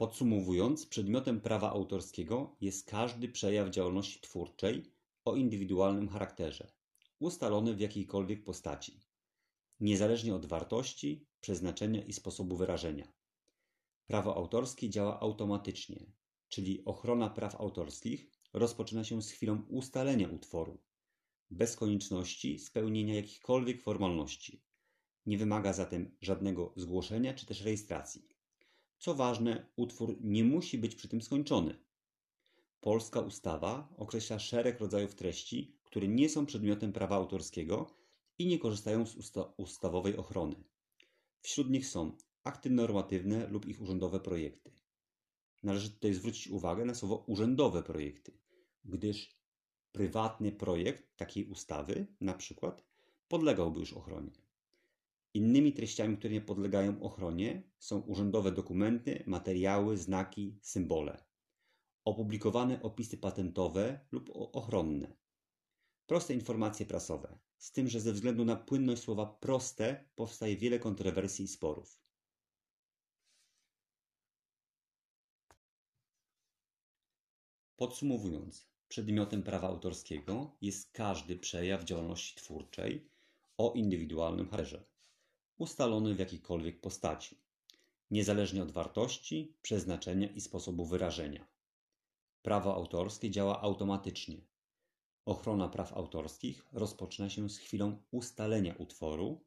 Podsumowując, przedmiotem prawa autorskiego jest każdy przejaw działalności twórczej o indywidualnym charakterze, ustalony w jakiejkolwiek postaci, niezależnie od wartości, przeznaczenia i sposobu wyrażenia. Prawo autorskie działa automatycznie, czyli ochrona praw autorskich rozpoczyna się z chwilą ustalenia utworu, bez konieczności spełnienia jakichkolwiek formalności. Nie wymaga zatem żadnego zgłoszenia czy też rejestracji. Co ważne, utwór nie musi być przy tym skończony. Polska ustawa określa szereg rodzajów treści, które nie są przedmiotem prawa autorskiego i nie korzystają z usta ustawowej ochrony. Wśród nich są akty normatywne lub ich urzędowe projekty. Należy tutaj zwrócić uwagę na słowo urzędowe projekty, gdyż prywatny projekt takiej ustawy, na przykład, podlegałby już ochronie. Innymi treściami, które nie podlegają ochronie, są urzędowe dokumenty, materiały, znaki, symbole, opublikowane opisy patentowe lub ochronne, proste informacje prasowe, z tym, że ze względu na płynność słowa proste powstaje wiele kontrowersji i sporów. Podsumowując, przedmiotem prawa autorskiego jest każdy przejaw działalności twórczej o indywidualnym charakterze, ustalony w jakiejkolwiek postaci, niezależnie od wartości, przeznaczenia i sposobu wyrażenia. Prawo autorskie działa automatycznie. Ochrona praw autorskich rozpoczyna się z chwilą ustalenia utworu,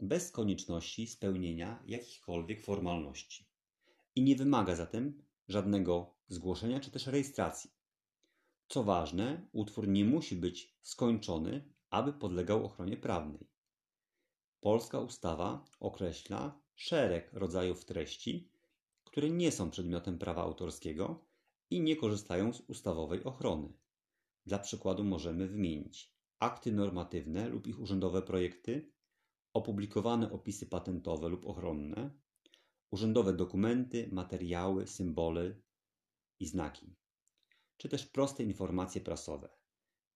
bez konieczności spełnienia jakichkolwiek formalności i nie wymaga zatem żadnego zgłoszenia czy też rejestracji. Co ważne, utwór nie musi być skończony, aby podlegał ochronie prawnej. Polska ustawa określa szereg rodzajów treści, które nie są przedmiotem prawa autorskiego i nie korzystają z ustawowej ochrony. Dla przykładu możemy wymienić akty normatywne lub ich urzędowe projekty, opublikowane opisy patentowe lub ochronne, urzędowe dokumenty, materiały, symbole i znaki, czy też proste informacje prasowe.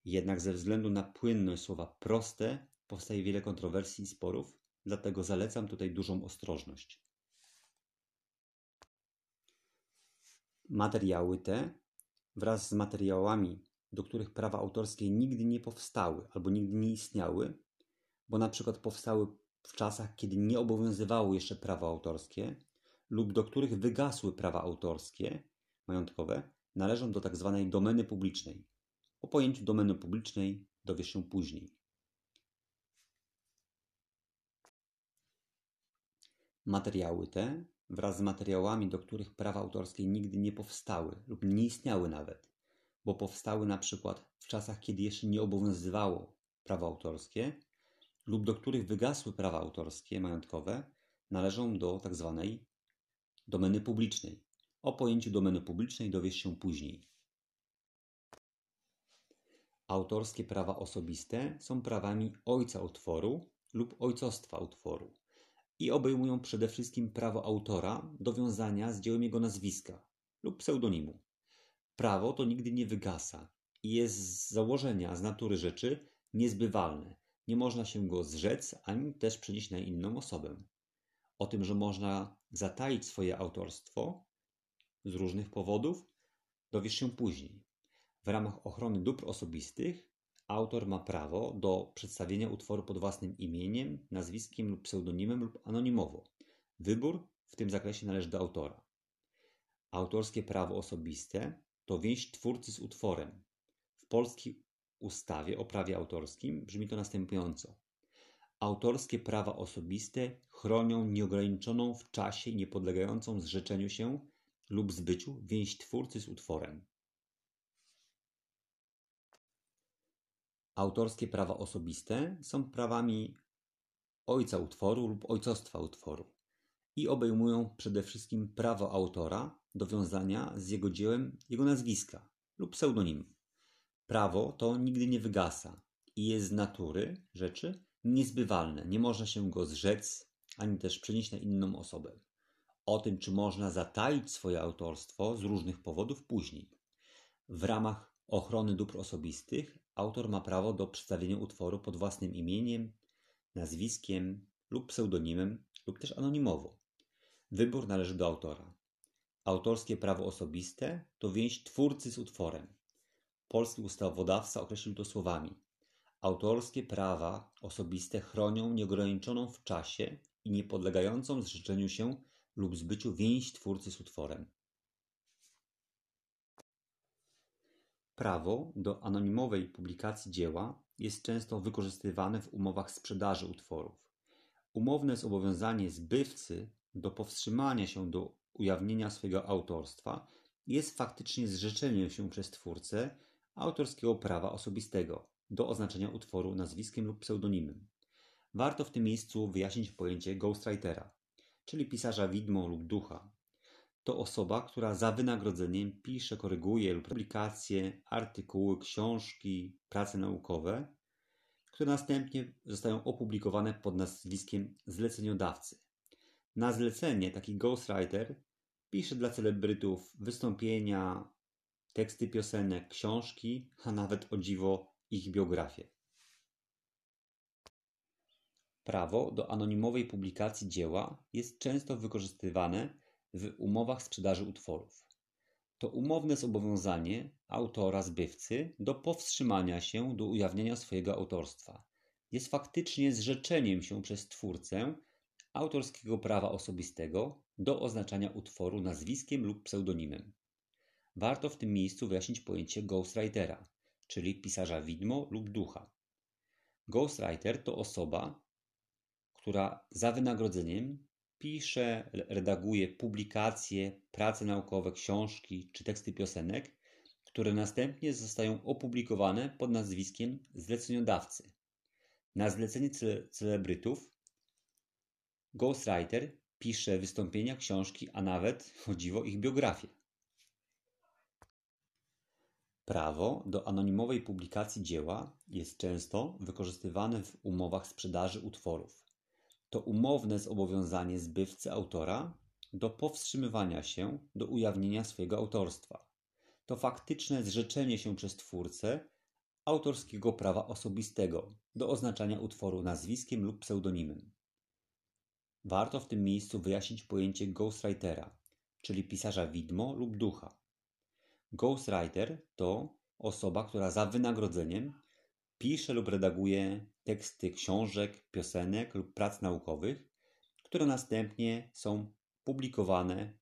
Jednak ze względu na płynność słowa proste powstaje wiele kontrowersji i sporów, dlatego zalecam tutaj dużą ostrożność. Materiały te wraz z materiałami, do których prawa autorskie nigdy nie powstały albo nigdy nie istniały, bo na przykład powstały w czasach, kiedy nie obowiązywało jeszcze prawo autorskie, lub do których wygasły prawa autorskie majątkowe, należą do tzw. Tak domeny publicznej. O pojęciu domeny publicznej dowiesz się później. Materiały te, wraz z materiałami, do których prawa autorskie nigdy nie powstały lub nie istniały nawet, bo powstały na przykład w czasach, kiedy jeszcze nie obowiązywało prawo autorskie, lub do których wygasły prawa autorskie majątkowe, należą do tzw. Tak domeny publicznej. O pojęciu domeny publicznej dowiesz się później. Autorskie prawa osobiste są prawami ojca utworu lub ojcostwa utworu i obejmują przede wszystkim prawo autora do wiązania z dziełem jego nazwiska lub pseudonimu. Prawo to nigdy nie wygasa i jest z założenia, z natury rzeczy niezbywalne. Nie można się go zrzec, ani też przenieść na inną osobę. O tym, że można zataić swoje autorstwo z różnych powodów, dowiesz się później. W ramach ochrony dóbr osobistych autor ma prawo do przedstawienia utworu pod własnym imieniem, nazwiskiem lub pseudonimem lub anonimowo. Wybór w tym zakresie należy do autora. Autorskie prawo osobiste to więź twórcy z utworem. W polskiej ustawie o prawie autorskim brzmi to następująco. Autorskie prawa osobiste chronią nieograniczoną w czasie i niepodlegającą zrzeczeniu się lub zbyciu więź twórcy z utworem. Autorskie prawa osobiste są prawami ojca utworu lub ojcostwa utworu i obejmują przede wszystkim prawo autora do wiązania z jego dziełem jego nazwiska lub pseudonimu. Prawo to nigdy nie wygasa i jest z natury rzeczy niezbywalne. Nie można się go zrzec ani też przenieść na inną osobę. O tym, czy można zataić swoje autorstwo z różnych powodów później. W ramach ochrony dóbr osobistych autor ma prawo do przedstawienia utworu pod własnym imieniem, nazwiskiem lub pseudonimem lub też anonimowo. Wybór należy do autora. Autorskie prawo osobiste to więź twórcy z utworem. Polski ustawodawca określił to słowami: Autorskie prawa osobiste chronią nieograniczoną w czasie i niepodlegającą zrzeczeniu się lub zbyciu więź twórcy z utworem. Prawo do anonimowej publikacji dzieła jest często wykorzystywane w umowach sprzedaży utworów. Umowne zobowiązanie zbywcy do powstrzymania się do ujawnienia swojego autorstwa jest faktycznie zrzeczeniem się przez twórcę autorskiego prawa osobistego do oznaczenia utworu nazwiskiem lub pseudonimem. Warto w tym miejscu wyjaśnić pojęcie ghostwritera, czyli pisarza widmo lub ducha. To osoba, która za wynagrodzeniem pisze, koryguje lub publikacje, artykuły, książki, prace naukowe, które następnie zostają opublikowane pod nazwiskiem zleceniodawcy. Na zlecenie taki ghostwriter pisze dla celebrytów wystąpienia, teksty piosenek, książki, a nawet o dziwo ich biografię. Prawo do anonimowej publikacji dzieła jest często wykorzystywane w umowach sprzedaży utworów. To umowne zobowiązanie autora zbywcy do powstrzymania się do ujawnienia swojego autorstwa. Jest faktycznie zrzeczeniem się przez twórcę autorskiego prawa osobistego do oznaczania utworu nazwiskiem lub pseudonimem. Warto w tym miejscu wyjaśnić pojęcie ghostwritera, czyli pisarza widmo lub ducha. Ghostwriter to osoba, która za wynagrodzeniem pisze, redaguje publikacje, prace naukowe, książki czy teksty piosenek, które następnie zostają opublikowane pod nazwiskiem zleceniodawcy. Na zlecenie cele celebrytów ghostwriter pisze wystąpienia, książki, a nawet, o ich biografię. Prawo do anonimowej publikacji dzieła jest często wykorzystywane w umowach sprzedaży utworów. To umowne zobowiązanie zbywcy autora do powstrzymywania się do ujawnienia swojego autorstwa. To faktyczne zrzeczenie się przez twórcę autorskiego prawa osobistego do oznaczania utworu nazwiskiem lub pseudonimem. Warto w tym miejscu wyjaśnić pojęcie ghostwritera, czyli pisarza widmo lub ducha. Ghostwriter to osoba, która za wynagrodzeniem pisze lub redaguje teksty książek, piosenek lub prac naukowych, które następnie są publikowane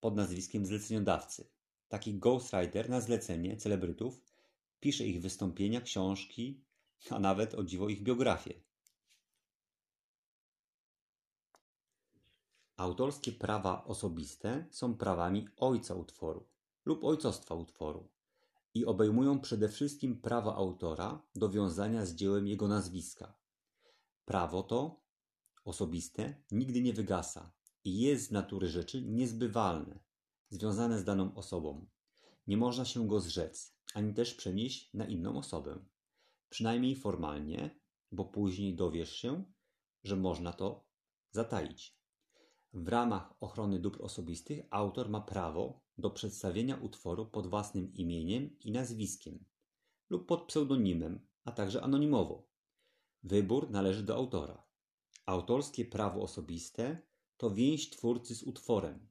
pod nazwiskiem zleceniodawcy. Taki ghostwriter na zlecenie celebrytów pisze ich wystąpienia, książki, a nawet o dziwo ich biografię. Autorskie prawa osobiste są prawami ojca utworu lub ojcostwa utworu i obejmują przede wszystkim prawo autora do wiązania z dziełem jego nazwiska. Prawo to osobiste nigdy nie wygasa i jest z natury rzeczy niezbywalne, związane z daną osobą. Nie można się go zrzec, ani też przenieść na inną osobę. Przynajmniej formalnie, bo później dowiesz się, że można to zataić. W ramach ochrony dóbr osobistych autor ma prawo do przedstawienia utworu pod własnym imieniem i nazwiskiem lub pod pseudonimem, a także anonimowo. Wybór należy do autora. Autorskie prawo osobiste to więź twórcy z utworem.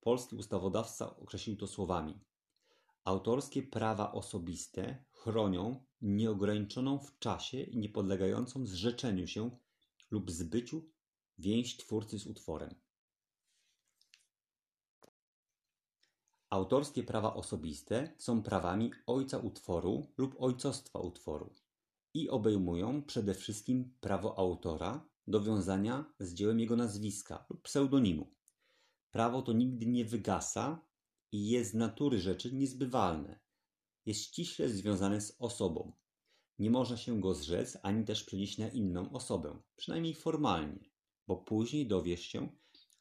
Polski ustawodawca określił to słowami: Autorskie prawa osobiste chronią nieograniczoną w czasie i niepodlegającą zrzeczeniu się lub zbyciu więź twórcy z utworem. Autorskie prawa osobiste są prawami ojca utworu lub ojcostwa utworu i obejmują przede wszystkim prawo autora do wiązania z dziełem jego nazwiska lub pseudonimu. Prawo to nigdy nie wygasa i jest z natury rzeczy niezbywalne. Jest ściśle związane z osobą. Nie można się go zrzec ani też przenieść na inną osobę, przynajmniej formalnie, bo później dowiesz się,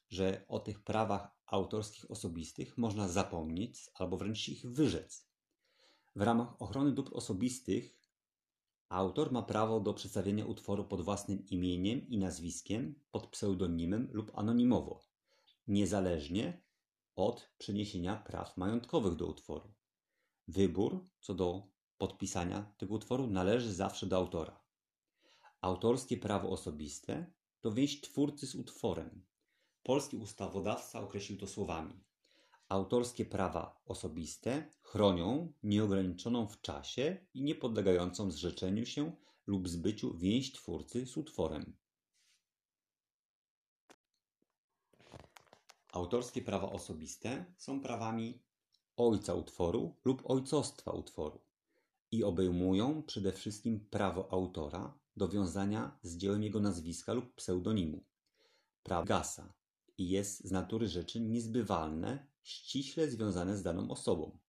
że o tych prawach autorskich osobistych można zapomnieć albo wręcz ich wyrzec. W ramach ochrony dóbr osobistych autor ma prawo do przedstawienia utworu pod własnym imieniem i nazwiskiem, pod pseudonimem lub anonimowo, niezależnie od przeniesienia praw majątkowych do utworu. Wybór co do podpisania tego utworu należy zawsze do autora. Autorskie prawo osobiste to więź twórcy z utworem, Polski ustawodawca określił to słowami: Autorskie prawa osobiste chronią nieograniczoną w czasie i niepodlegającą zrzeczeniu się lub zbyciu więź twórcy z utworem. Autorskie prawa osobiste są prawami ojca utworu lub ojcostwa utworu i obejmują przede wszystkim prawo autora do wiązania z dziełem jego nazwiska lub pseudonimu. Prawo gasa i jest z natury rzeczy niezbywalne, ściśle związane z daną osobą.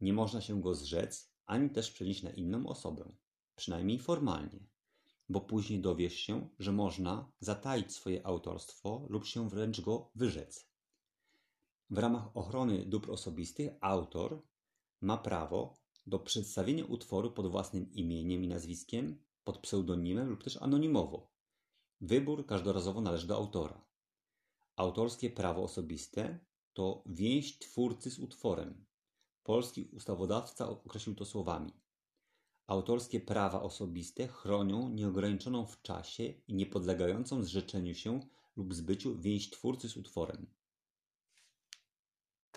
Nie można się go zrzec, ani też przenieść na inną osobę, przynajmniej formalnie, bo później dowiesz się, że można zataić swoje autorstwo lub się wręcz go wyrzec. W ramach ochrony dóbr osobistych autor ma prawo do przedstawienia utworu pod własnym imieniem i nazwiskiem, pod pseudonimem lub też anonimowo. Wybór każdorazowo należy do autora. Autorskie prawo osobiste to więź twórcy z utworem. Polski ustawodawca określił to słowami: Autorskie prawa osobiste chronią nieograniczoną w czasie i niepodlegającą zrzeczeniu się lub zbyciu więź twórcy z utworem.